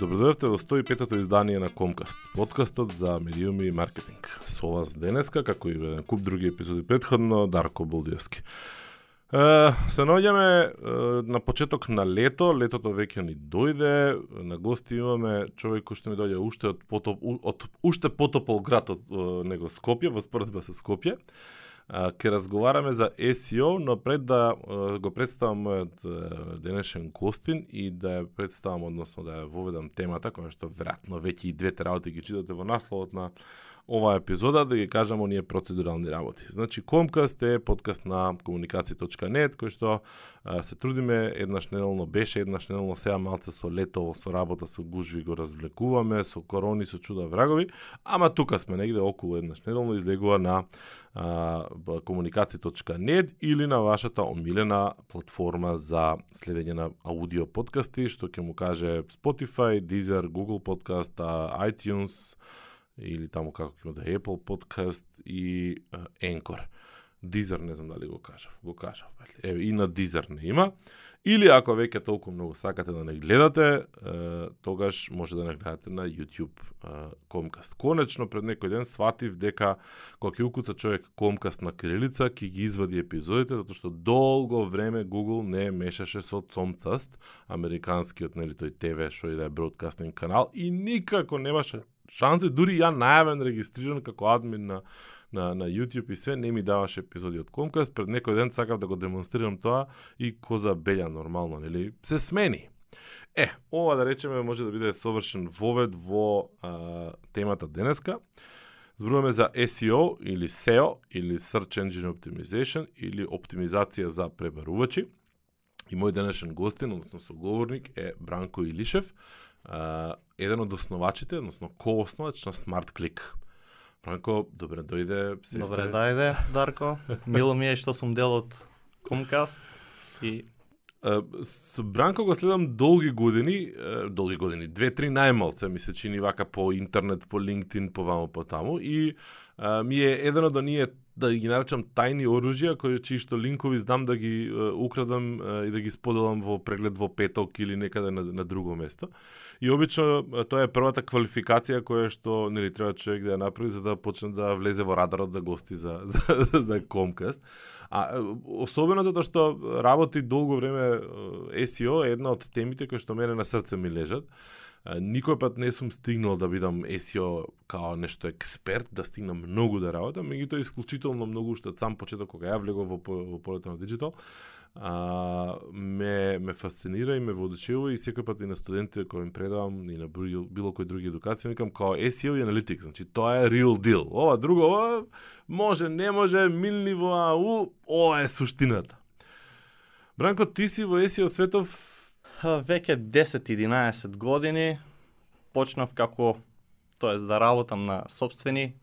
Добродојавте во 105-тото издание на Комкаст, подкастот за медиуми и маркетинг. Со вас денеска, како и еден куп други епизоди предходно, Дарко Булдиевски. Е, се наоѓаме на почеток на лето, летото веќе ни дојде, на гости имаме човек кој што ни дојде уште од, потоп, од уште потопол град од него Скопје, во споредба со Скопје ќе разговараме за SEO, но пред да го представам мојот денешен гостин и да ја представам, односно да ја воведам темата, која што веројатно веќе и двете работи ги читате во насловот на оваа епизода да ги кажам оние процедурални работи. Значи, Комкаст е подкаст на комуникација.нет, кој што а, се трудиме еднаш неделно, беше еднаш неделно, сега малце со летово со работа, со гужви го развлекуваме, со корони, со чуда врагови, ама тука сме негде околу еднаш неделно излегува на комуникација.нет или на вашата омилена платформа за следење на аудио подкасти, што ќе му каже Spotify, Deezer, Google Podcast, iTunes, или таму како ќе да Apple Podcast и uh, Anchor. Дизер не знам дали го кажав, го кажав. Еве и на Дизер не има. Или ако веќе толку многу сакате да не гледате, е, тогаш може да не гледате на YouTube е, Comcast. Конечно, пред некој ден сватив дека кога ќе укуца човек Comcast на кирилица, ќе ги извади епизодите, затоа што долго време Google не мешаше со Comcast, американскиот, нели тој ТВ, што и да е бродкастинг канал, и никако немаше шанси, дури ја најавен регистриран како админ на на, на YouTube и се, не ми даваше епизоди од Комкаст, пред некој ден сакав да го демонстрирам тоа и коза белја нормално, нели? Се смени. Е, ова да речеме може да биде совршен вовед во а, темата денеска. Зборуваме за SEO или SEO или Search Engine Optimization или оптимизација за пребарувачи. И мој денешен гостин, односно соговорник е Бранко Илишев, а, еден од основачите, односно коосновач на SmartClick. Бранко, добре дојде. Сестре. Добре дојде, Дарко. Мило ми е што сум дел од Комкаст и Со Бранко го следам долги години, долги години, две-три најмалце ми се чини вака по интернет, по LinkedIn, по вамо по таму и а, ми е еден од оние да ги наречам тајни оружја кои чии што линкови знам да ги украдам и да ги споделам во преглед во петок или некаде на, на друго место. И обично тоа е првата квалификација која што нели треба човек да ја направи за да почне да влезе во радарот за гости за за, за Comcast. А особено затоа што работи долго време SEO е една од темите кои што мене на срце ми лежат. Никој пат не сум стигнал да бидам SEO као нешто експерт, да стигнам многу да работам, меѓутоа исклучително многу што од сам почеток кога ја влегов во, во полето на дигитал, а, ме, ме фасцинира и ме водочува и секој пат и на студентите кои им предавам и на било, било кој други едукации, викам као SEO и аналитик, значи тоа е real deal. Ова друго, ова може, не може, милни во АУ, ова е суштината. Бранко, ти си во SEO светов веќе 10-11 години почнав како тоа да работам на собствени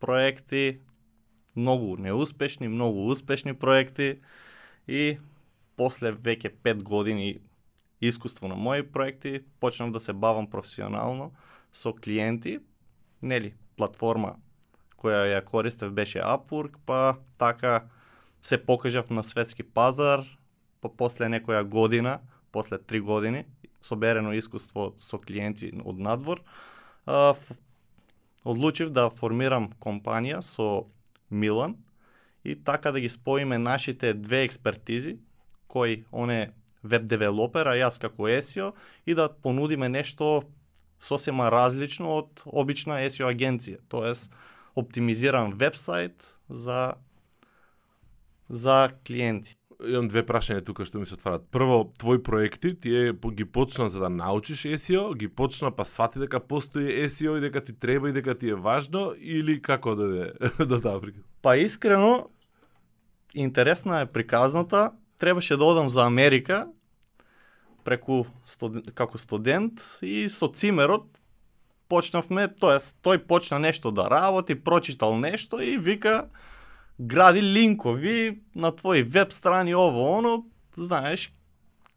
проекти, многу неуспешни, многу успешни проекти и после веќе 5 години искуство на мои проекти, почнав да се бавам професионално со клиенти, нели, платформа која ја користев беше Upwork, па така се покажав на светски пазар, па после некоја година, после 3 години, соберено искуство со клиенти од надвор, одлучив да формирам компанија со Милан, и така да ги споиме нашите две експертизи, кои он е веб девелопер, а јас како SEO, и да понудиме нешто сосема различно од обична SEO агенција, тоест оптимизиран вебсайт за за клиенти. Имам две прашања тука што ми се отварат. Прво, твои проекти, тие ги почна за да научиш SEO, ги почна па свати дека постои SEO и дека ти треба и дека ти е важно или како да до таа Па искрено, интересна е приказната. Требаше да одам за Америка преку студент, како студент и со цимерот почнавме, тоест тој почна нешто да работи, прочитал нешто и вика гради линкови на твои веб страни ово оно, знаеш,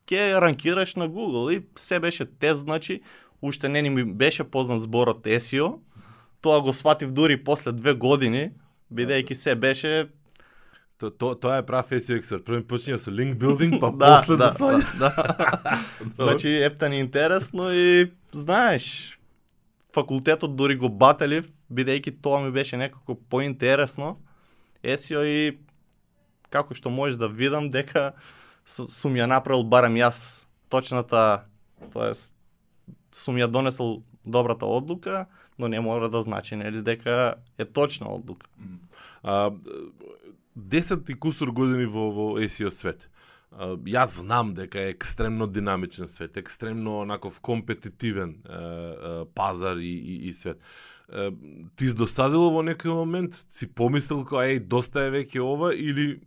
ќе ранкираш на Google и се беше те, значи, уште не ни беше познат зборот SEO. Тоа го сватив дури после две години, бидејќи се беше То, то, тоа е прав SEO експерт. Прво почиња со линк билдинг, па да, после да, да, да. да. значи, ептан интересно и знаеш, факултетот дури го бателив, бидејќи тоа ми беше некако поинтересно. SEO и како што можеш да видам дека сум ја направил барем јас точната, тоест сум ја донесол добрата одлука, но не мора да значи нели дека е точна одлука. А, 10 и кусур години во во SEO свет. А, јас знам дека е екстремно динамичен свет, екстремно онаков компетитивен е, е, пазар и, и, и свет. Ти издосадило во некој момент? Си помислил кој еј доста е веќе ова или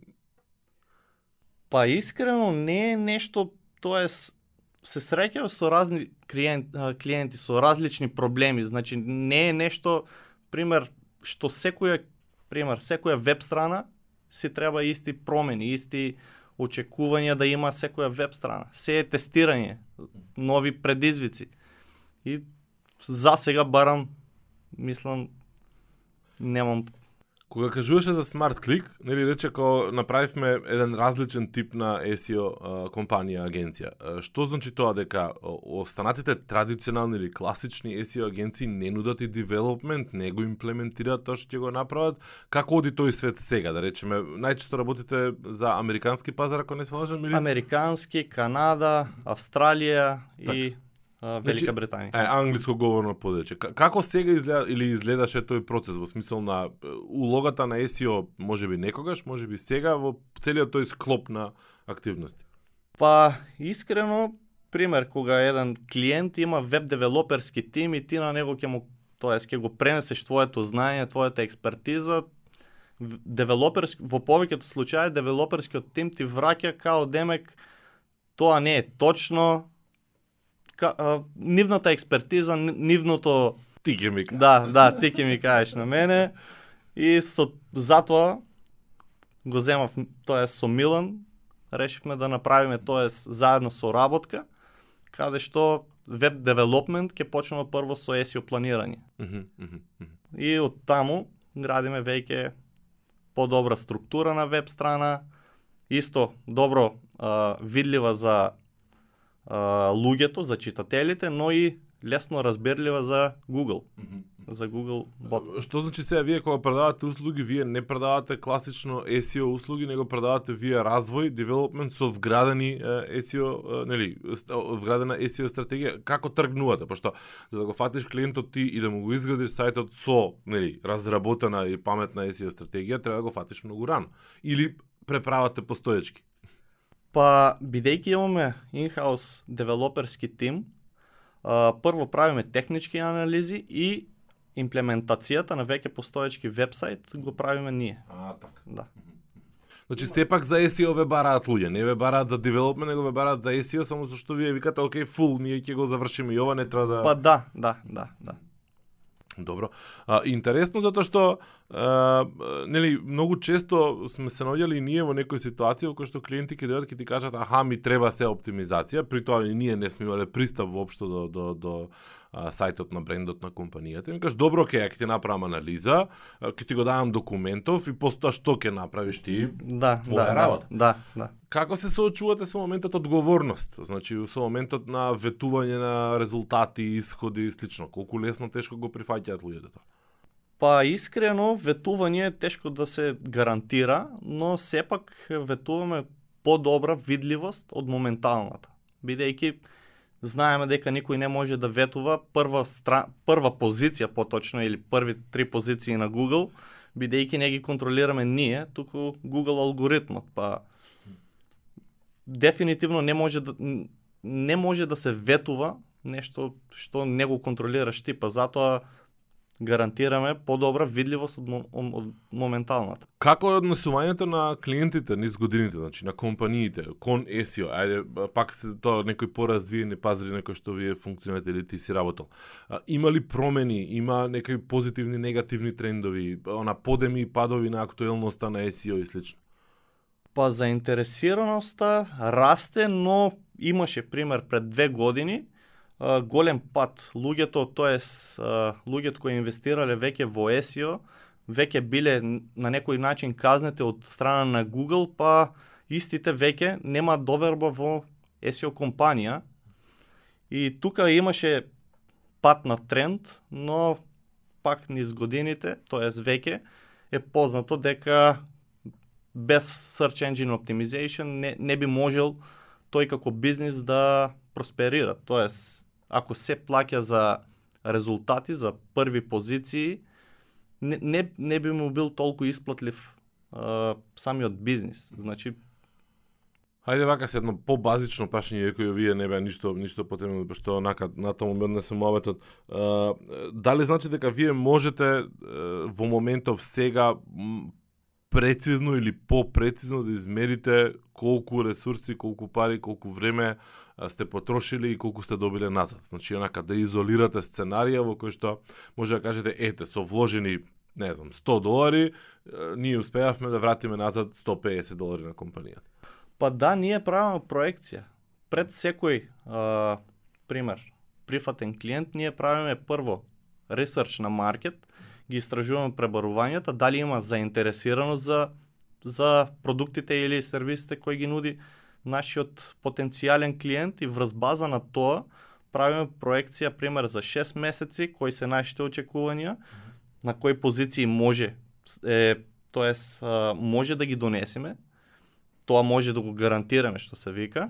Па искрено не е нешто, тоа е се среќав со разни клиент, клиенти со различни проблеми, значи не е нешто пример што секоја пример секоја веб страна си треба исти промени, исти очекувања да има секоја веб страна. Се е тестирање, нови предизвици. И за сега барам мислам немам Кога кажуваше за смарт клик, нели рече како направивме еден различен тип на SEO компанија, агенција. Што значи тоа дека останатите традиционални или класични SEO агенции не нудат и девелопмент, не го имплементираат тоа што ќе го направат? Како оди тој свет сега, да речеме? Најчесто работите за американски пазар, ако не се лажам, или? Американски, Канада, Австралија так. и Велика значи, Британија. Е, англиско говорно подече. Како сега изгледа или изгледаше тој процес во смисол на улогата на SEO, можеби некогаш, можеби сега во целиот тој склоп на активности? Па, искрено, пример, кога еден клиент има веб девелоперски тим и ти на него ќе му тоест ќе го пренесеш твоето знаење, твојата експертиза, девелоперски во повеќето случаи девелоперскиот тим ти враќа као демек тоа не е точно, а, нивната експертиза, нивното ти ќе ми Да, да, ти ќе ми кажеш на мене и со затоа го земав, тоа е со Милан, решивме да направиме тоа заедно со работка, каде што веб девелопмент ќе почнеме прво со SEO планирање. Mm -hmm. И од таму градиме веќе подобра структура на веб страна, исто добро а, видлива за луѓето, за читателите, но и лесно разбирлива за Google. Mm -hmm. За Google бот. Што значи сега вие кога продавате услуги, вие не продавате класично SEO услуги, него продавате вие развој, development со вградени SEO, нели, вградена SEO стратегија. Како тргнувате? Пошто за да го фатиш клиентот ти и да му го изградиш сајтот со, нели, разработена и паметна SEO стратегија, треба да го фатиш многу рано. Или преправате постоечки. Па, бидејќи имаме in-house девелоперски тим, а, прво правиме технички анализи и имплементацијата на веќе постоечки вебсайт го правиме ние. А, така. Да. Значи сепак за SEO ве бараат луѓе, не ве бараат за девелопмент, него ве бараат за SEO само зашто вие викате, окей, фул, ние ќе го завршиме и ова не треба да Па да, да, да, да. Добро. А, интересно затоа што нели многу често сме се наоѓали ние во некои ситуации во кои што клиенти ќе дојдат и ти кажат аха ми треба се оптимизација, при тоа и ние не сме имале пристап воопшто до до до а, сајтот на брендот на компанијата. И кажеш, добро, ќе ќе ти направам анализа, ќе ти го давам документов и постоа што ќе направиш ти? Да, твоја да, работа. Да, да. Како се соочувате со моментот одговорност? Значи, со моментот на ветување на резултати, исходи и слично. Колку лесно, тешко го прифаќаат луѓето тоа? Па искрено, ветување е тешко да се гарантира, но сепак ветуваме подобра видливост од моменталната. Бидејќи знаеме дека никој не може да ветува прва, стра... прва позиција поточно или први три позиции на Google, бидејќи не ги контролираме ние, туку Google алгоритмот, па дефинитивно не може да не може да се ветува нешто што не го контролираш ти, па затоа гарантираме подобра видливост од, од моменталната. Како е однесувањето на клиентите низ годините, значи на компаниите кон SEO? Ајде пак се тоа некои поразвиени пазари на кои што вие функционирате или ти си работел. А, има ли промени, има некои позитивни, негативни трендови, она подеми и падови на актуелноста на SEO и слично? Па заинтересираноста расте, но имаше пример пред две години голем пат. Луѓето, тоест луѓето кои инвестирале веќе во SEO, веќе биле на некој начин казнете од страна на Google, па истите веќе нема доверба во SEO компанија. И тука имаше пат на тренд, но пак низ годините, тоест веќе, е познато дека без Search Engine Optimization не, не би можел тој како бизнис да просперира. Тоест, ако се плаќа за резултати, за први позиции, не, не, не би му бил толку исплатлив а, самиот бизнис. Значи, Хајде вака се едно побазично прашање кој вие не беа ништо ништо потребно што онака натаму ми однесе моветот. Дали значи дека вие можете во моментов сега прецизно или попрецизно да измерите колку ресурси, колку пари, колку време сте потрошили и колку сте добиле назад. Значи, онака, да изолирате сценарија во кој што може да кажете, ете, со вложени, не знам, 100 долари, ние успеавме да вратиме назад 150 долари на компанијата. Па да, ние правиме проекција. Пред секој, а, пример, прифатен клиент, ние правиме прво ресерч на маркет, ги истражуваме пребарувањата, дали има заинтересираност за за продуктите или сервисите кои ги нуди нашиот потенцијален клиент и врз база на тоа правиме проекција пример за 6 месеци кои се нашите очекувања, на кои позиции може е тоест може да ги донесеме. Тоа може да го гарантираме што се вика.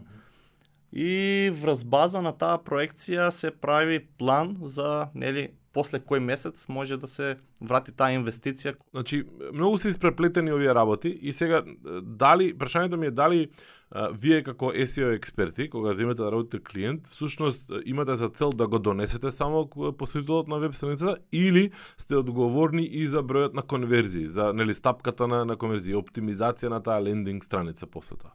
И врз база на таа проекција се прави план за нели после кој месец може да се врати таа инвестиција. Значи, многу се испреплетени овие работи и сега дали прашањето ми е дали а, вие како SEO експерти кога земете да работите клиент, всушност имате за цел да го донесете само посетителот на веб страницата или сте одговорни и за бројот на конверзии, за нели стапката на на конверзија, оптимизација на таа лендинг страница после тоа.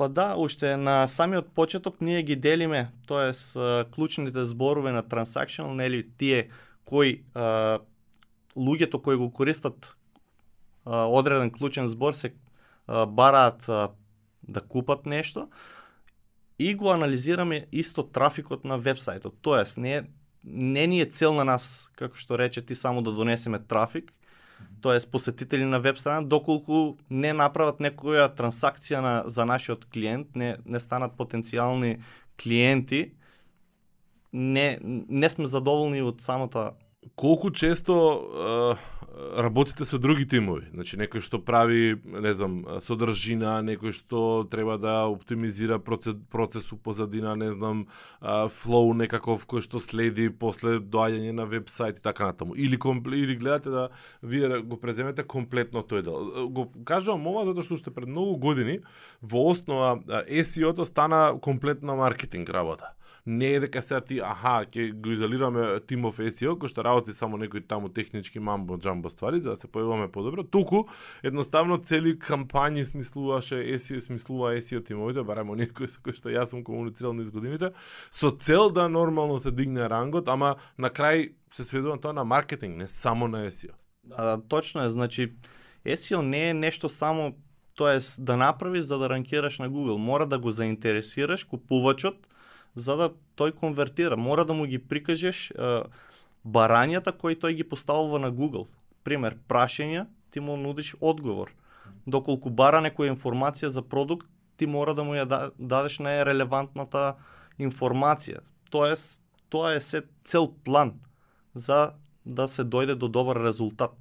Па да, уште на самиот почеток ние ги делиме, тоест клучните зборове на transactional, нели тие Кој а, луѓето кои го користат а, одреден клучен збор се а, бараат а, да купат нешто и го анализираме исто трафикот на вебсајтот. Тоест, не, не ни е цел на нас, како што рече ти, само да донесеме трафик, тоест посетители на веб страна, доколку не направат некоја трансакција на, за нашиот клиент, не, не станат потенцијални клиенти, не, не сме задоволни од самата колку често е, работите со други тимови? Значи некој што прави, не знам, содржина, некој што треба да оптимизира процес, процесу позадина, не знам, флоу некаков кој што следи после доаѓање на вебсайт и така натаму. Или или гледате да вие го преземете комплетно тој дел. Го кажувам ова затоа што уште пред многу години во основа SEO-то стана комплетна маркетинг работа не е дека сега ти, аха, ќе го изолираме тимов SEO, кој што работи само некои таму технички мамбо джамбо ствари, за да се појаваме подобро, туку едноставно цели кампањи смислуваше SEO, смислува SEO тимовите, барем оние кои со кои што јас сум комуницирал низ годините, со цел да нормално се дигне рангот, ама на крај се сведува тоа на маркетинг, не само на SEO. Да, да, точно е, значи SEO не е нешто само тоест да направиш за да ранкираш на Google, мора да го заинтересираш купувачот за да тој конвертира. Мора да му ги прикажеш е, барањата кои тој ги поставува на Google. Пример, прашања, ти му нудиш одговор. Доколку бара некоја информација за продукт, ти мора да му ја да, дадеш најрелевантната информација. Тоест, тоа е се цел план за да се дојде до добар резултат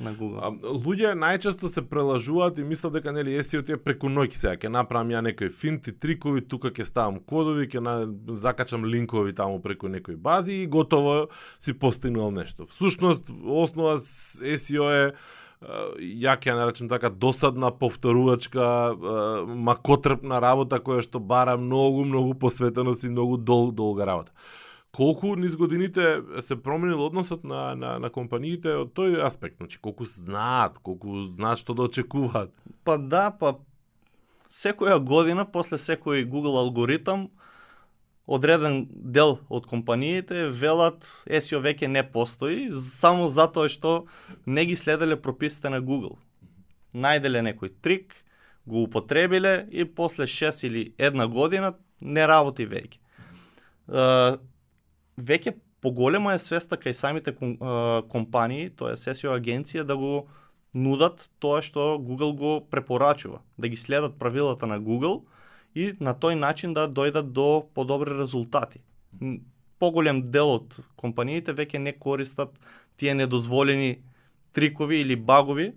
на Google. А, луѓе најчесто се прелажуваат и мислат дека нели SEO ти е преку ноќ сега ќе направам ја некои финти, трикови, тука ќе ставам кодови, ќе на... закачам линкови таму преку некои бази и готово си постигнал нешто. Всушност, основа SEO е ја ќе ја наречам така досадна повторувачка макотрпна работа која што бара многу многу посветеност и многу дол, долга работа колку низ годините се променил односот на, на, на компаниите од тој аспект? Значи, колку знаат, колку знаат што да очекуваат? Па да, па секоја година, после секој Google алгоритам, одреден дел од компаниите велат SEO веќе не постои, само затоа што не ги следеле прописите на Google. Најделе некој трик, го употребиле и после 6 или една година не работи веќе веќе поголема е свеста кај самите компании, тоа е SEO агенција да го нудат тоа што Google го препорачува, да ги следат правилата на Google и на тој начин да дојдат до подобри резултати. поголем дел од компаниите веќе не користат тие недозволени трикови или багови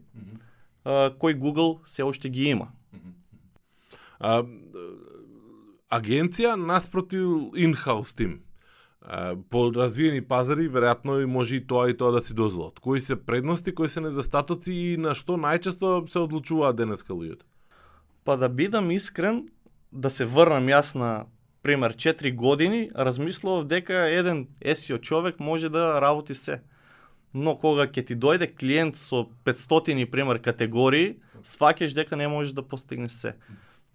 а, кои Google се уште ги има. А, агенција наспроти in-house тим. По развиени пазари, веројатно и може и тоа и тоа да си дозволат. Кои се предности, кои се недостатоци и на што најчесто се одлучуваат денеска луѓето? Па да бидам искрен, да се врнам јас на пример 4 години, размислував дека еден SEO човек може да работи се. Но кога ќе ти дојде клиент со 500 пример категории, сваќаш дека не можеш да постигнеш се.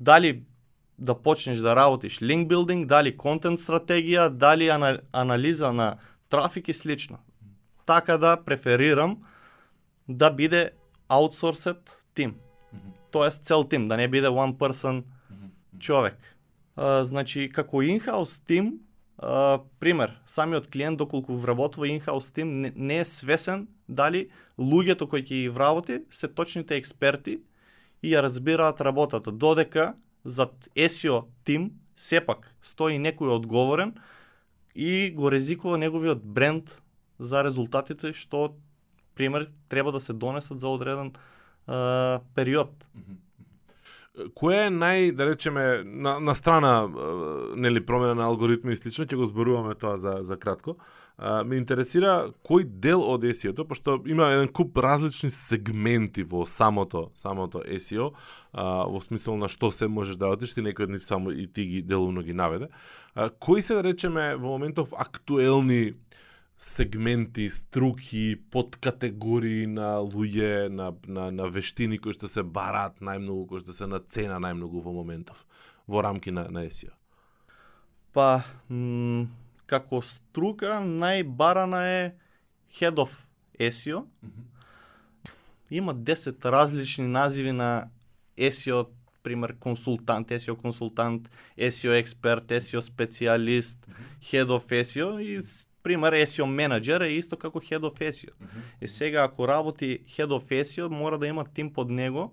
Дали да почнеш да работиш link building, дали контент стратегија, дали ана, анализа на трафик и слично. Така да преферирам да биде аутсорсет тим. Тоест цел тим, да не биде one person човек. А, значи, како in-house тим, а, пример, самиот клиент доколку вработува in-house тим не, не е свесен дали луѓето кои ќе ги вработи се точните експерти и ја разбираат работата, додека зад SEO тим сепак стои некој одговорен и го ризикува неговиот бренд за резултатите што пример треба да се донесат за одреден а, период. Кое е нај, да речеме, на, на страна нели промена на алгоритми и слично, ќе го зборуваме тоа за за кратко. А, ме интересира кој дел од SEO-то, пошто има еден куп различни сегменти во самото самото SEO, а, во смисол на што се можеш да отиш, ти некој од нив само и ти ги делумно ги наведе. А, кои се да речеме во моментов актуелни сегменти, струки, подкатегории на луѓе, на, на, на вештини кои што се барат најмногу, кои што се на цена најмногу во моментов, во рамки на, на SEO? Па, како струка, најбарана е Head of SEO. Mm -hmm. Има 10 различни називи на SEO, пример консултант, SEO консултант, SEO експерт, SEO специјалист, mm -hmm. Head of SEO и пример SEO менеджер е исто како Head of SEO. Mm -hmm. И сега ако работи Head of SEO, мора да има тим под него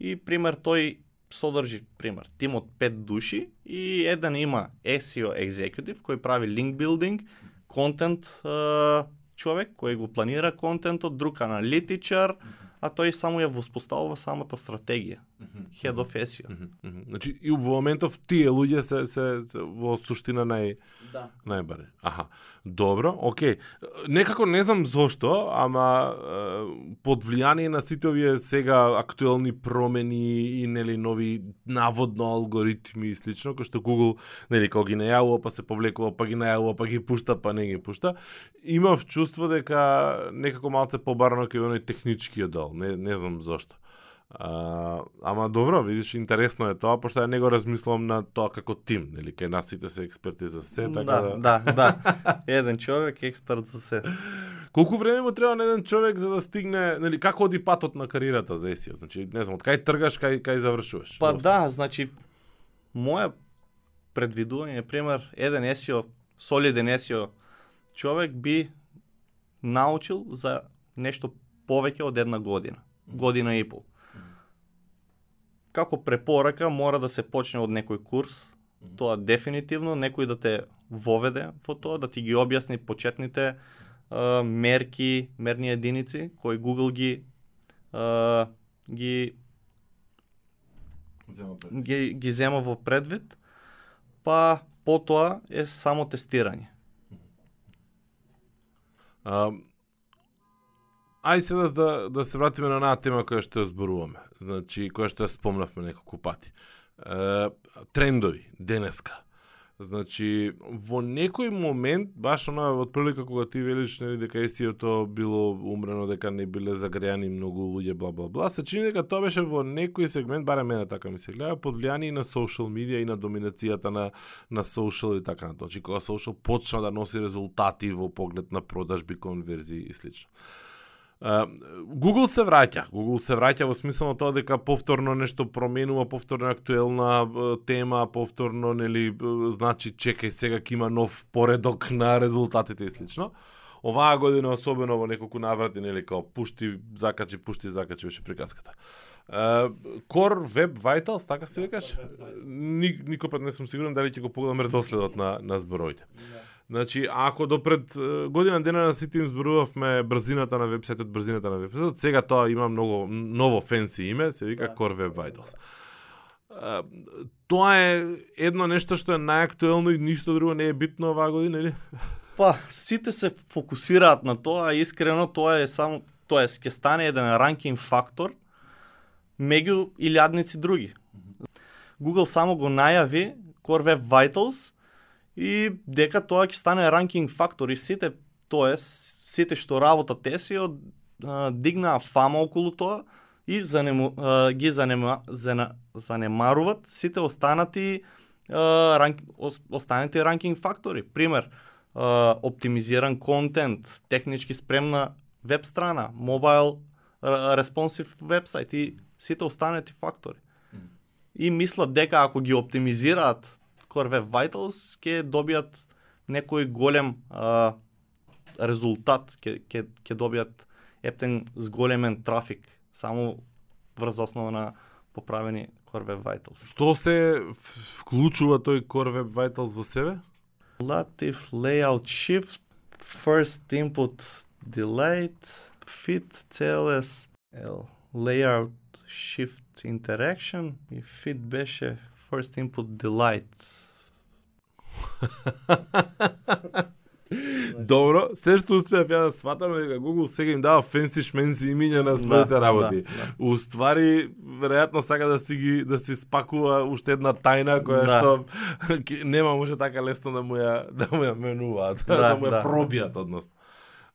и пример тој содржи, пример, тим од 5 души и еден има SEO executive кој прави link building, контент човек кој го планира контентот, друг аналитичар, а тој само ја воспоставува самата стратегија. Head of SEO. Значи и во моментов тие луѓе се, се, се во суштина нај да. најбаре. Аха. Добро, окей. Некако не знам зошто, ама под влијание на сите овие сега актуелни промени и нели нови наводно алгоритми и слично, кои што Google нели кога ги најавува, па се повлекува, па ги најавува, па ги пушта, па не ги пушта, имав чувство дека некако малце побарано кај оној техничкиот дел не, не знам зошто. А, ама добро, видиш, интересно е тоа, пошто ја не го размислувам на тоа како тим, нели, кај нас сите се експерти за се, така да... Да, да, да. еден човек експерт за се. Колку време му треба на еден човек за да стигне, нели, како оди патот на кариерата за SEO? Значи, не знам, од кај тргаш, кај кај завршуваш? Па да, значи моја предвидување, пример, еден SEO, солиден SEO човек би научил за нешто повеќе од една година, година и пол. Како препорака мора да се почне од некој курс, тоа дефинитивно, некој да те воведе во тоа, да ти ги објасни почетните а, мерки, мерни единици, кои Google ги а, ги ги, ги зема во предвид, па потоа е само тестирање. Ај сега да, да се вратиме на онаа тема која што ја зборуваме. Значи, која што ја спомнавме неколку пати. Е, трендови, денеска. Значи, во некој момент, баш она од прилика кога ти велиш нели дека SEO-то било умрено, дека не биле загрејани многу луѓе, бла бла бла, се чини дека тоа беше во некој сегмент, барем мене така ми се гледа, под влијание на социјал медија и на доминацијата на на социјал и така натаму. Значи, кога социјал почна да носи резултати во поглед на продажби, конверзии и слично. Google се враќа. Google се враќа во смисла на тоа дека повторно нешто променува, повторно актуелна тема, повторно нели значи чекај сега ќе има нов поредок на резултатите и слично. Оваа година особено во неколку наврати нели као пушти, закачи, пушти, закачи беше приказката. Core Web Vitals, така се викаш? Ник, никој пат не сум сигурен дали ќе го погледам редоследот на, на збороите. Значи, ако до пред година дена на сите им зборувавме брзината на вебсајтот, брзината на вебсајтот, сега тоа има многу ново фенси име, се вика Да. Core Web Vitals. Тоа е едно нешто што е најактуелно и ништо друго не е битно оваа година, или? Па, сите се фокусираат на тоа, искрено тоа е само, тоа е ќе стане еден ранкинг фактор меѓу илјадници други. Google само го најави Core Web Vitals и дека тоа ќе стане ранкинг фактор и сите, тоа сите што работат SEO а, дигнаа фама околу тоа и занему, а, ги занема, зана, занемаруват сите останати а, ранк, ос- останати ранкинг фактори. Пример, а, оптимизиран контент, технички спремна веб страна, мобайл респонсив вебсайт и сите останати фактори. И мислат дека ако ги оптимизираат Core Web Vitals, ќе добијат некој голем а, резултат, ќе ќе ќе добијат ептен зголемен трафик само врз основа на поправени Core Web Vitals. Што се вклучува тој Core Web Vitals во себе? Relative layout shift, first input delete, fit TLS, L, layout shift interaction и fit беше first input delete. Добро, се што успеав ја да сватам дека Google сега им дава фенси шменси имиња на своите Да, работи. да, да. Уствари, веројатно сака да си ги да си спакува уште една тајна која Да. што нема може така лесно да му ја да му ја менуваат, да, Да, му ја да. пробијат односно.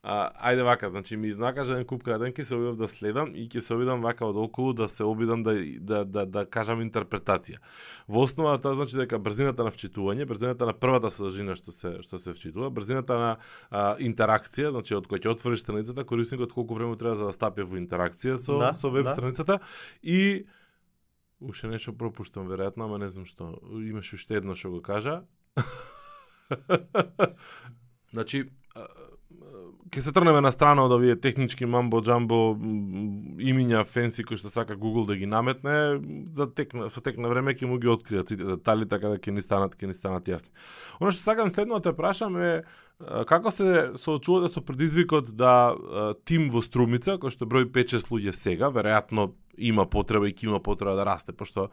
А, ајде вака, значи ми изнакажа еден куп краденки, се обидам да следам и ќе се обидам вака од околу да се обидам да, да, да, да кажам интерпретација. Во основа тоа значи дека брзината на вчитување, брзината на првата содржина што се што се вчитува, брзината на а, интеракција, значи од кој ќе отвориш страницата, корисникот колку време треба за да стапи во интеракција со Да, со веб да. страницата и уште нешто пропуштам веројатно, ама не знам што. Имаше уште едно што го кажа. значи ќе се трнеме на страна од овие технички мамбо джамбо имиња фенси кои што сака Google да ги наметне, за тек на, со тек на време ќе му ги откријат сите детали така да ќе ни станат ќе ни станат јасни. Оно што сакам следно да те прашам е како се соочувате со предизвикот да тим во Струмица, кој што број 5-6 луѓе сега, веројатно има потреба и ќе има потреба да расте, пошто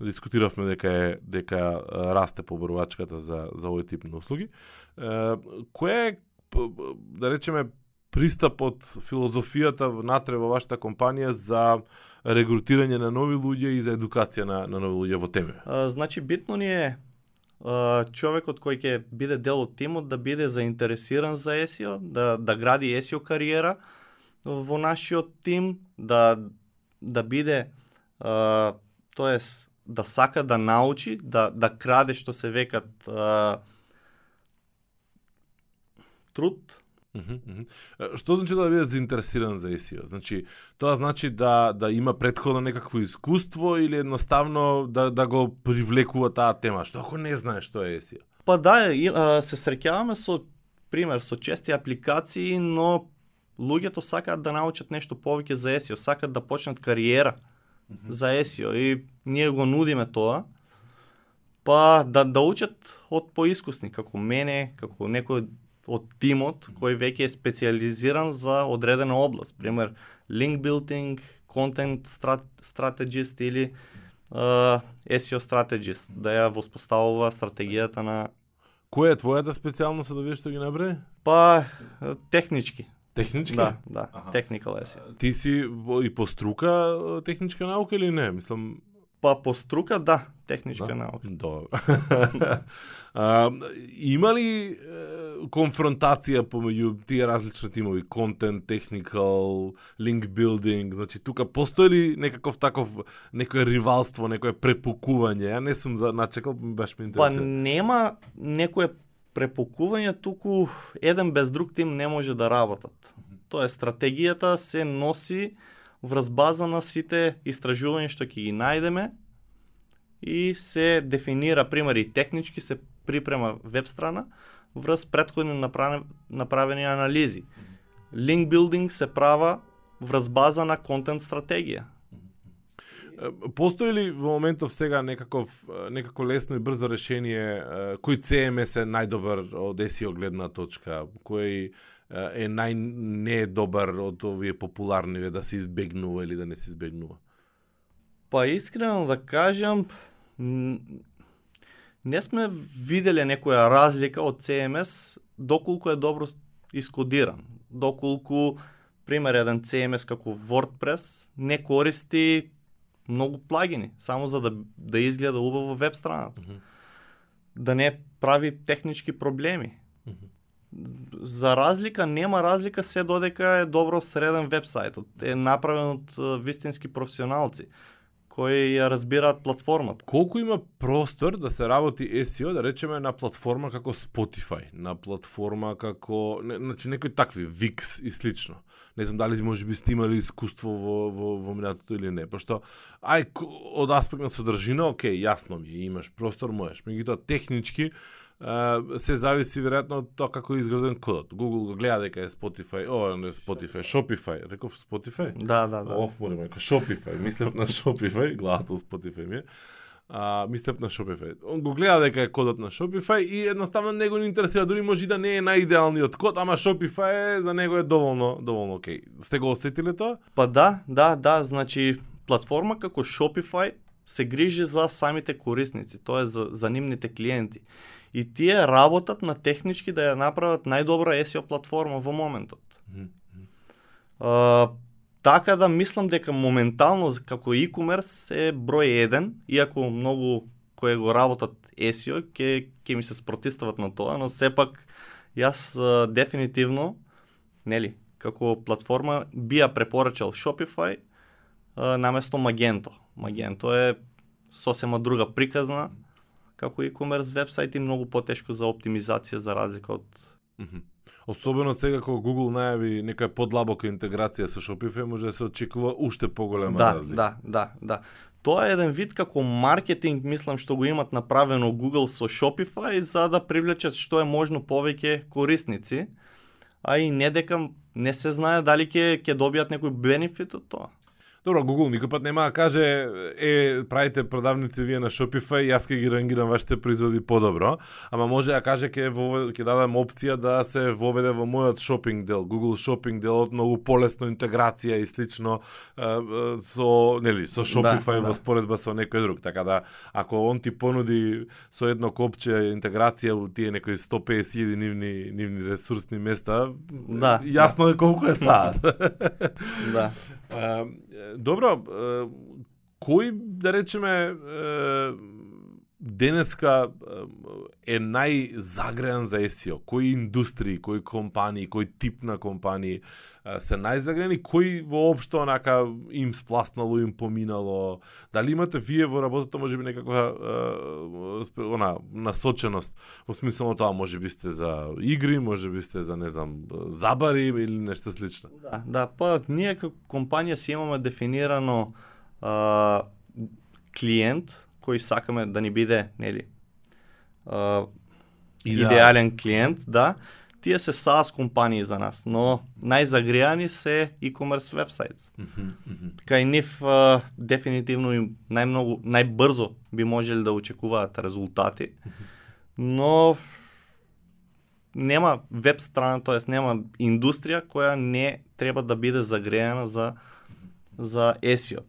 дискутиравме дека е дека расте поборувачката за за овој тип на услуги. Е, кој е да речеме пристапот, филозофијата внатре во вашата компанија за регрутирање на нови луѓе и за едукација на, на нови луѓе во теме? А, значи битно ни е а, човекот кој ќе биде дел од тимот да биде заинтересиран за SEO, да да гради SEO кариера во нашиот тим, да да биде а, тоест да сака да научи, да да краде што се векат а, труд, Што значи да биде заинтересиран за SEO? Значи, тоа значи да да има предходно некакво искуство или едноставно да да го привлекува таа тема? Што ако не знае што е SEO? Па да, се среќаваме со пример со чести апликации, но луѓето сакаат да научат нешто повеќе за SEO, сакаат да почнат кариера за SEO и ние го нудиме тоа. Па да да учат од поискусни како мене, како некој од тимот кој веќе е специализиран за одредена област, пример link building, content strat, strategist или uh, SEO strategist, да ја воспоставува стратегијата на Која е твојата специјалност да видиш што ги набрави? Па, технички. Технички? Да, да, Аха. technical SEO. Ти си и по струка техничка наука или не? Мислам, Па по струка, да, техничка Да. наука. Добро. а, има ли е, конфронтација помеѓу тие различни тимови, контент, техникал, линк билдинг, значи тука постои ли некаков таков некое ривалство, некое препукување? Ја не сум за начекал, баш ми Па интересира. нема некое препокување, туку еден без друг тим не може да работат. Тоа стратегијата се носи врз база на сите истражувања што ќе ги најдеме и се дефинира, пример, и технички се припрема веб страна врз предходно направени, направени анализи. Линк билдинг се права врз база на контент стратегија. Постои ли во моментов сега некаков некако лесно и брзо решение кој CMS е најдобар од SEO гледна точка, кој е, е нај не добар од овие популарни да се избегнува или да не се избегнува? Па искрено да кажам, не сме виделе некоја разлика од CMS доколку е добро искодиран. Доколку, пример, еден CMS како WordPress не користи многу плагини, само за да, да изгледа убаво веб страната. Мгм. Да не прави технички проблеми. Мгм. За разлика, нема разлика се додека е добро среден вебсајтот. Е направен од вистински професионалци кои ја разбираат платформата. Колку има простор да се работи SEO, да речеме на платформа како Spotify, на платформа како, не, значи некои такви Wix и слично. Не знам дали може би сте имали искуство во во во минатото или не, пошто ај од аспект на содржина, окей, јасно ми е, имаш простор, можеш. Меѓутоа технички се зависи веројатно од тоа како е изграден кодот. Google го гледа дека е Spotify, о, не Spotify, Shopify, реков Spotify? Да, да, да. Оф, моли мајка, Shopify. Мислев на Shopify, главата од Spotify ми е. А, мислев на Shopify. Он го гледа дека е кодот на Shopify и едноставно него не интересира, дури може да не е најидеалниот код, ама Shopify е, за него е доволно, доволно окей. Сте го осетиле тоа? Па да, да, да, значи платформа како Shopify се грижи за самите корисници, тоа е за, за нивните клиенти. И тие работат на технички да ја направат најдобра SEO платформа во моментот. А, така да мислам дека моментално како e-commerce е број 1, иако многу кои го работат SEO ќе ќе ми се спротивстават на тоа, но сепак јас а, дефинитивно нели како платформа би ја препорачал Shopify а, наместо Magento. Magento е сосема друга приказна како e-commerce вебсайт и многу потешко за оптимизација за разлика од Мгм. Особено сега кога Google најави нека подлабока интеграција со Shopify, може да се очекува уште поголема да, разлика. Да, да, да. Тоа е еден вид како маркетинг, мислам што го имат направено Google со Shopify за да привлечат што е можно повеќе корисници, а и не дека не се знае дали ќе ќе добијат некој бенефит од тоа. Добро, Google никој пат нема да каже е, правите продавници вие на Shopify, јас ќе ги рангирам вашите производи подобро, ама може да каже ќе вове- ќе дадам опција да се воведе во мојот шопинг дел, Google шопинг делот многу полесно интеграција и слично е, е, со нели со Shopify Да, во да. споредба со некој друг. Така да ако он ти понуди со едно копче интеграција у тие некои 150.000 нивни нивни ресурсни места, Да, јасно е колку е саат. Да. Добро, кој да речеме денеска е, најзагрејан за SEO? Кои индустрии, кои компании, кој тип на компании се најзагрејани? Кои воопшто онака им спласнало, им поминало? Дали имате вие во работата можеби некаква е, она насоченост во смисло тоа можеби сте за игри, можеби сте за не знам забари или нешто слично? Да, да, па ние како компанија си имаме дефинирано а, клиент кој сакаме да ни биде, нели, а, идеален клиент, да. Тие се SaaS компании за нас, но најзагреани се e-commerce websites. Мгм, мгм. Кај нив а, дефинитивно им најмногу најбрзо би можеле да очекуваат резултати, но нема веб страна, тоест нема индустрија која не треба да биде загреена за за SEO.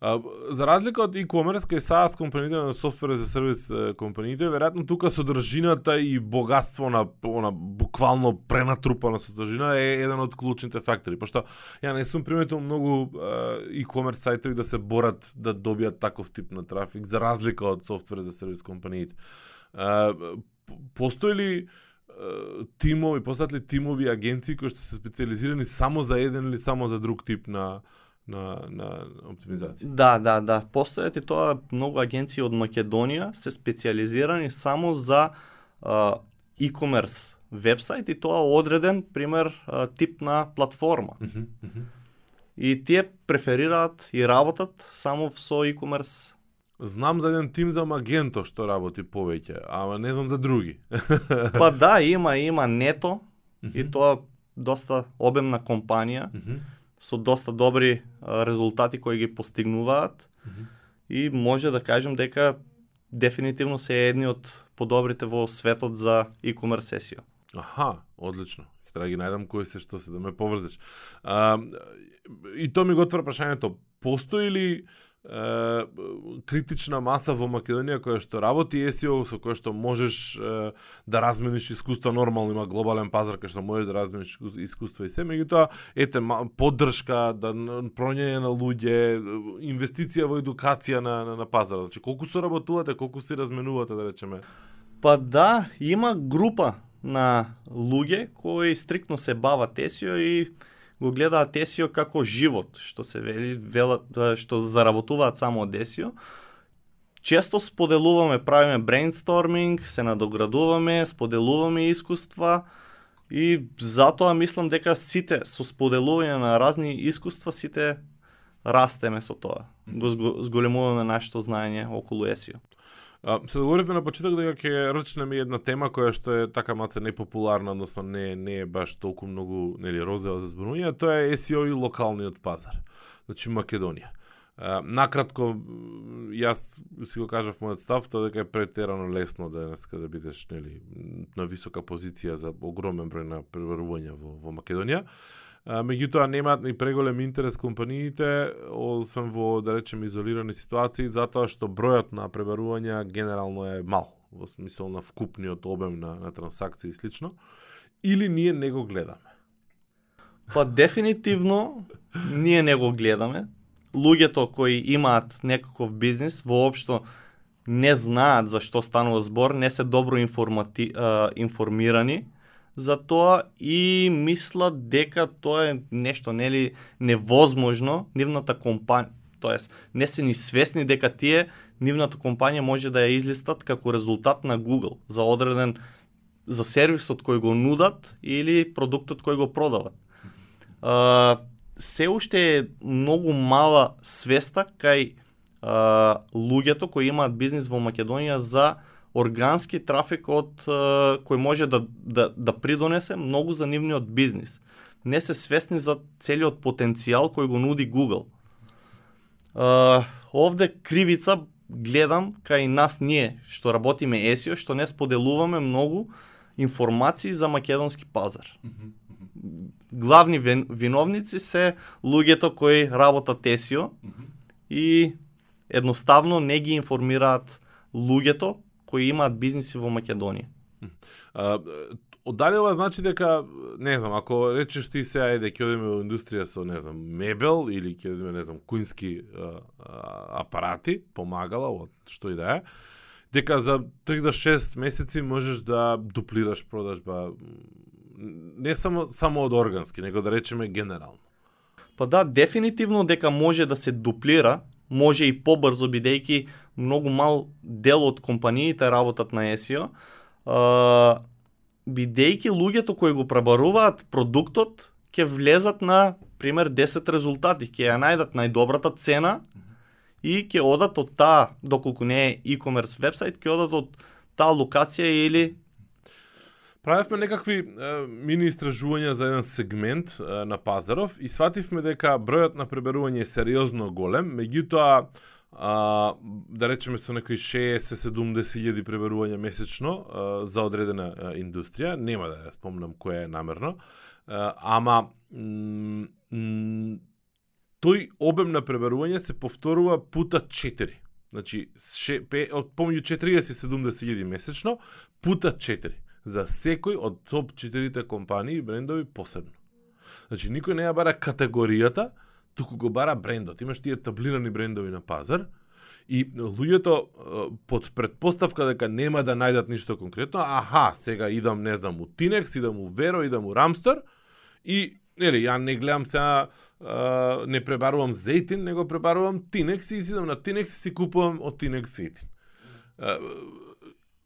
А, за разлика од e-commerce, кај SaaS компаниите на софтвер за сервис компаниите, веројатно тука содржината и богатство на она буквално пренатрупана содржина е еден од клучните фактори, пошто ја не сум приметил многу e-commerce сајтови да се борат да добијат таков тип на трафик за разлика од софтвер за сервис компаниите. А, постои ли тимови, постојат ли тимови агенции кои што се специализирани само за еден или само за друг тип на на на оптимизација? Да, да, да. Постојат и тоа многу агенции од Македонија се специализирани само за e-commerce вебсайт и тоа одреден, пример, тип на платформа. Мгм, мгм. И тие преферираат и работат само со e-commerce. Знам за еден тим за Магенто што работи повеќе, ама не знам за други. Па да, има, има Нето и Мгм. тоа доста обемна компанија Мгм, со доста добри резултати кои ги постигнуваат. и може да кажем дека дефинитивно се едни од подобрите во светот за e-commerce сесио. Аха, одлично. Треба да ги најдам кои се што се да ме поврзеш. А, и то ми го отвора прашањето, постои ли критична маса во Македонија која што работи SEO со која што можеш е, да размениш искуства нормално има глобален пазар кај што можеш да размениш искуства и се. Меѓутоа ете поддршка да проњење на луѓе инвестиција во едукација на на, на пазара. Значи колку соработувате колку се разменувате да речеме? Па да, има група на луѓе кои стриктно се бават SEO и го гледаат Есио како живот, што се вели, велат, што заработуваат само од Есио. Често споделуваме, правиме брейнсторминг, се надоградуваме, споделуваме искуства и затоа мислам дека сите со споделување на разни искуства сите растеме со тоа. Го зголемуваме нашето знаење околу Есио. А, се договоривме на почеток дека ќе рачнеме една тема која што е така маце непопуларна, односно не не е баш толку многу нели розева за зборување, тоа е SEO и локалниот пазар. Значи Македонија. А, накратко, јас си го кажав мојот став, тоа дека е претерано лесно да денеска да бидеш нели на висока позиција за огромен број на пребарувања во, во Македонија меѓутоа немаат ни преголем интерес компаниите, освен во, да речем, изолирани ситуации, затоа што бројот на пребарувања генерално е мал, во смисол на вкупниот обем на, на трансакции и слично, или ние не го гледаме? Па дефинитивно ние не го гледаме. Луѓето кои имаат некаков бизнис воопшто не знаат за што станува збор, не се добро информати, а, информирани за тоа и мислат дека тоа е нешто нели невозможно нивната компанија тоест не се ни свесни дека тие нивната компанија може да ја излистат како резултат на Google за одреден за сервисот кој го нудат или продуктот кој го продават. А, се уште е многу мала свеста кај а, луѓето кои имаат бизнис во Македонија за органски трафик од кој може да, да, да придонесе многу за нивниот бизнис. Не се свесни за целиот потенцијал кој го нуди Google. Uh, овде кривица гледам кај нас ние што работиме SEO, што не споделуваме многу информации за македонски пазар. Главни виновници се луѓето кои работат SEO и едноставно не ги информираат луѓето кои имаат бизниси во Македонија. А, ова значи дека, не знам, ако речеш ти се ајде ќе одиме во индустрија со, не знам, мебел или ќе одиме, не знам, куински а, а, апарати, помагала, од што и да е, дека за 3 до 6 месеци можеш да дуплираш продажба не само само од органски, него да речеме генерално. Па да, дефинитивно дека може да се дуплира, може и побрзо бидејќи многу мал дел од компаниите работат на SEO, а, бидејќи луѓето кои го пребаруваат продуктот ќе влезат на пример 10 резултати, ќе ја најдат најдобрата цена и ќе одат од таа, доколку не е e-commerce вебсайт, ќе одат од таа локација или Правевме некакви е, мини истражувања за еден сегмент е, на пазаров и свативме дека бројот на преберување е сериозно голем, меѓутоа а, да речеме со некои 60-70 илјади пребарувања месечно а, за одредена а, индустрија, нема да ја спомнам која е намерно, а, ама тој обем на пребарување се повторува пута 4. Значи, ше, пе, од помеѓу 40-70 илјади месечно, пута 4 за секој од топ 4 компании и брендови посебно. Значи, никој не ја бара категоријата, туку го бара брендот. Имаш тие таблирани брендови на пазар и луѓето под предпоставка дека нема да најдат ништо конкретно, аха, сега идам, не знам, у Тинекс, идам у Веро, идам у Рамстор и нели, ја не гледам сега не пребарувам зејтин, него пребарувам Тинекс и идам на Тинекс и си купувам од Тинекс зејтин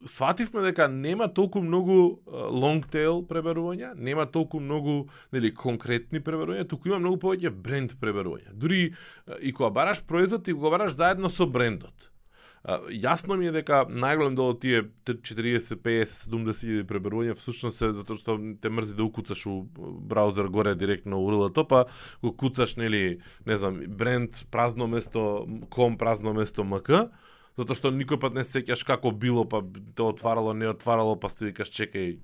свативме дека нема толку многу long tail преберувања, нема толку многу нели конкретни пребарувања, туку има многу повеќе бренд преберувања. Дури и кога бараш производ, и го бараш заедно со брендот. Јасно ми е дека најголем дел од тие 40, 50, 70 илјади преберувања всушност е затоа што те мрзи да укуцаш у браузер горе директно у URL-то, па го куцаш нели, не знам, бренд празно место ком празно место МК, затоа што никој пат не се сеќаш како било, па те отварало, не отварало, па си викаш чекај,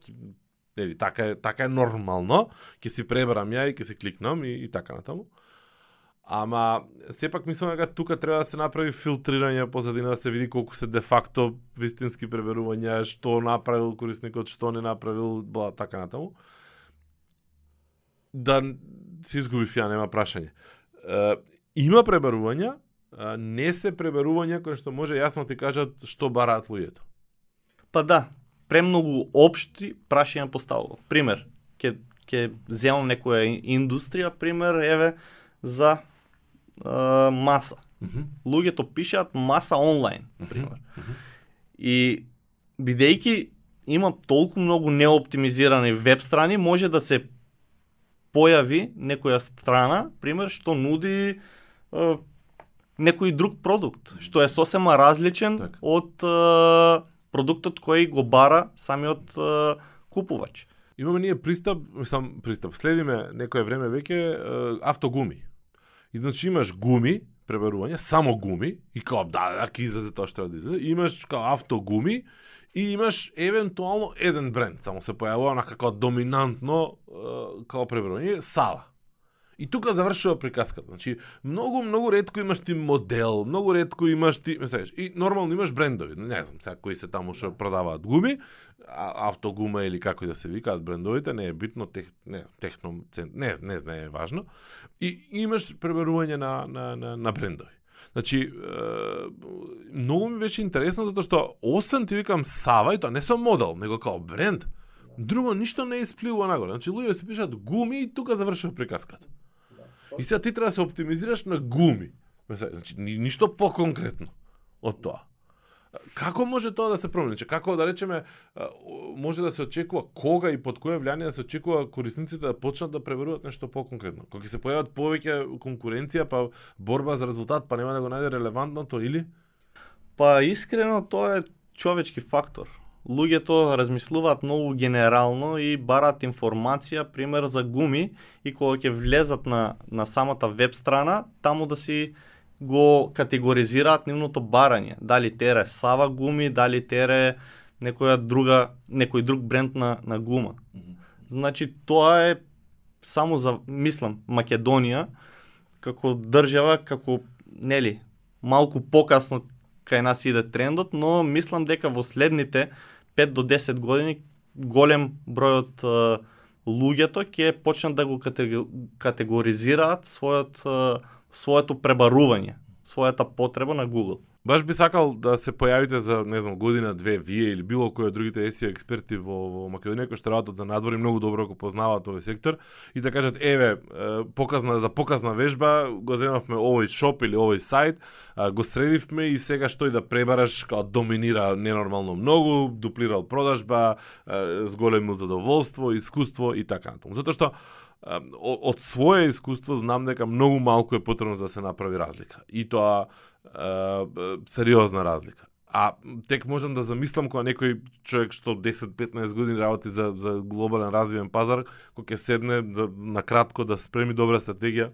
нели, така е, така е нормално, ќе си пребрам ја и ќе се кликнам и, и така натаму. Ама, сепак мислам дека тука треба да се направи филтрирање позадина да се види колку се де факто вистински пребарувања, што направил корисникот, што не направил, бла, така натаму. Да се изгубив ја, нема прашање. Е, има пребарувања, не се пребарувања кои што може јасно ти кажат што бараат луѓето. Па да, премногу општи прашања поставува. Пример, ќе ќе земам некоја индустрија, пример, еве, за а, маса. Mm -hmm. Луѓето пишаат маса онлайн, пример. Mm -hmm. И бидејќи има толку многу неоптимизирани веб страни, може да се појави некоја страна, пример, што нуди а, некој друг продукт, што е сосема различен Так. од а, продуктот кој го бара самиот а, купувач. Имаме ние пристап, сам пристап, следиме некое време веќе е, автогуми. И значи имаш гуми, пребарување, само гуми, и као, да, да, ќе излезе тоа што да излезе. Имаш као автогуми, и имаш евентуално еден бренд, само се појавува онака као доминантно е, као пребарување, Сава. И тука завршува приказката. Значи, многу, многу ретко имаш ти модел, многу ретко имаш ти, ме сеќаш, и нормално имаш брендови. Не знам сега кои се таму што продаваат гуми, автогума или како да се викаат брендовите, не е битно, тех, не, техно, не, не, знае, е важно. И имаш пребарување на, на, на, на брендови. Значи, е, многу ми беше интересно затоа што освен ти викам Сава и тоа не со модел, него као бренд, друго ништо не испливува нагоре. Значи луѓе се пишат гуми и тука завршува приказката. И сега ти треба да се оптимизираш на гуми. Значи, ни, ништо по-конкретно од тоа. Како може тоа да се промени? Че како да речеме може да се очекува кога и под кое влијание да се очекува корисниците да почнат да пребаруваат нешто по-конкретно? Кога ќе се појават повеќе конкуренција, па борба за резултат, па нема да го најде релевантното или Па искрено тоа е човечки фактор. Луѓето размислуваат многу генерално и бараат информација, пример за гуми и кога ќе влезат на на самата веб страна, таму да си го категоризираат нивното барање. Дали тере Сава гуми, дали тере некоја друга некој друг бренд на на гума. Значи тоа е само за мислам Македонија како држава, како нели малку покасно кај нас иде трендот, но мислам дека во следните 5 до 10 години голем број од луѓето ќе почнат да го категоризираат својот своето пребарување, својата потреба на Google. Баш би сакал да се појавите за, не знам, година, две, вие или било кој од другите SEO експерти во, во Македонија кои што работат за надвор и многу добро го познаваат овој сектор и да кажат еве показна за показна вежба го земавме овој шоп или овој сајт, го средивме и сега што и да пребараш као доминира ненормално многу, дуплирал продажба, зголемил задоволство, искуство и така натаму. Затоа што од своје искуство знам дека многу малку е потребно за да се направи разлика. И тоа е, сериозна разлика. А тек можам да замислам кога некој човек што 10-15 години работи за, за глобален развивен пазар, кој ќе седне да, на кратко да спреми добра стратегија,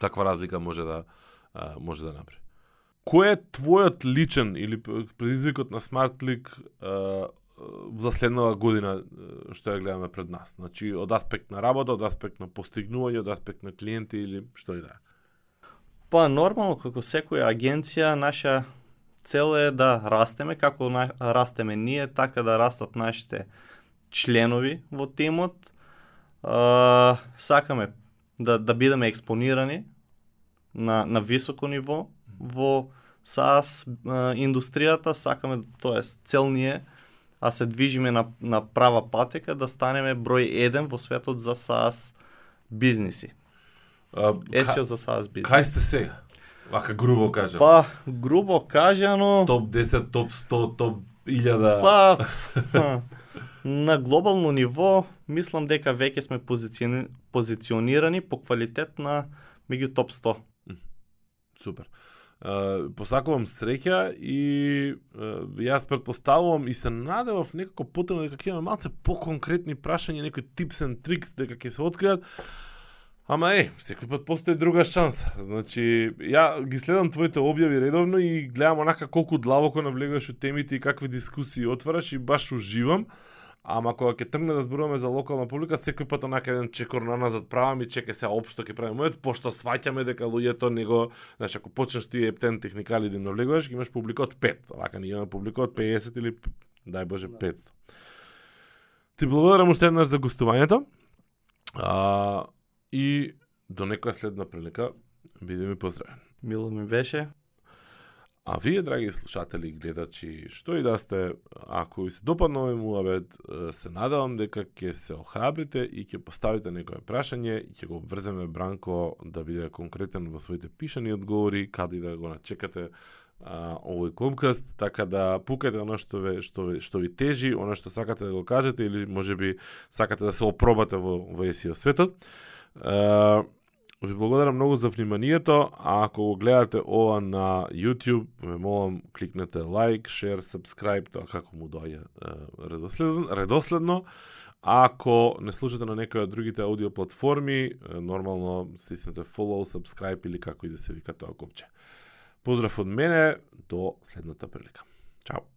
таква разлика може да може да направи. Кој е твојот личен или предизвикот на SmartLink за следнава година што ја гледаме пред нас? Значи од аспект на работа, од аспект на постигнување, од аспект на клиенти или што и да е. Па нормално како секоја агенција наша цел е да растеме, како на, растеме ние, така да растат нашите членови во тимот. А, сакаме да да бидеме експонирани на на високо ниво во SaaS индустријата, сакаме, тоест цел ни е а се движиме на, на права патека да станеме број 1 во светот за SaaS бизниси. SEO за SaaS бизнис. кај сте сега? Вака грубо кажам. Па, грубо кажано, топ 10, топ 100, топ 1000. па, на глобално ниво, мислам дека веќе сме позициони, позиционирани по квалитет на меѓу топ 100. Супер посакувам среќа и јас предпоставувам и се надевав некако потrebno дека ќе имаме малце поконкретни прашања, некои tips and tricks дека ќе се откријат. Ама е, секој пат постои друга шанса. Значи, ја ги следам твоите објави редовно и гледам онака колку длабоко навлегуваш у темите и какви дискусии отвараш и баш уживам. Ама кога ќе тргне да зборуваме за локална публика, секој пат онака еден чекор на назад правам и чеке се општо ќе правиме мојот, пошто сваќаме дека луѓето него, значи ако почнеш ти ептен техникали да им навлегуваш, имаш публика од 5. Вака ние имаме публика од 50 или дај Боже 500. Ти благодарам уште еднаш за гостувањето. А, и до некоја следна прилика, биде ми поздравен. Мило ми беше. А вие, драги слушатели и гледачи, што и да сте, ако ви се допадна овој муавет, се надевам дека ќе се охрабрите и ќе поставите некое прашање и ќе го обврземе Бранко да биде конкретен во своите пишани одговори, каде да го начекате а, овој комкаст, така да пукате оно што ве, што, ве, што ви тежи, оно што сакате да го кажете или можеби сакате да се опробате во, во есио светот. А, Ви благодарам многу за вниманието, а ако го гледате ова на YouTube, ме молам кликнете лайк, шер, subscribe, тоа како му доаѓа редоследно, редоследно. Ако не слушате на некоја од другите аудио платформи, нормално стиснете follow, subscribe или како и да се вика тоа копче. Поздрав од мене, до следната прилика. Чао!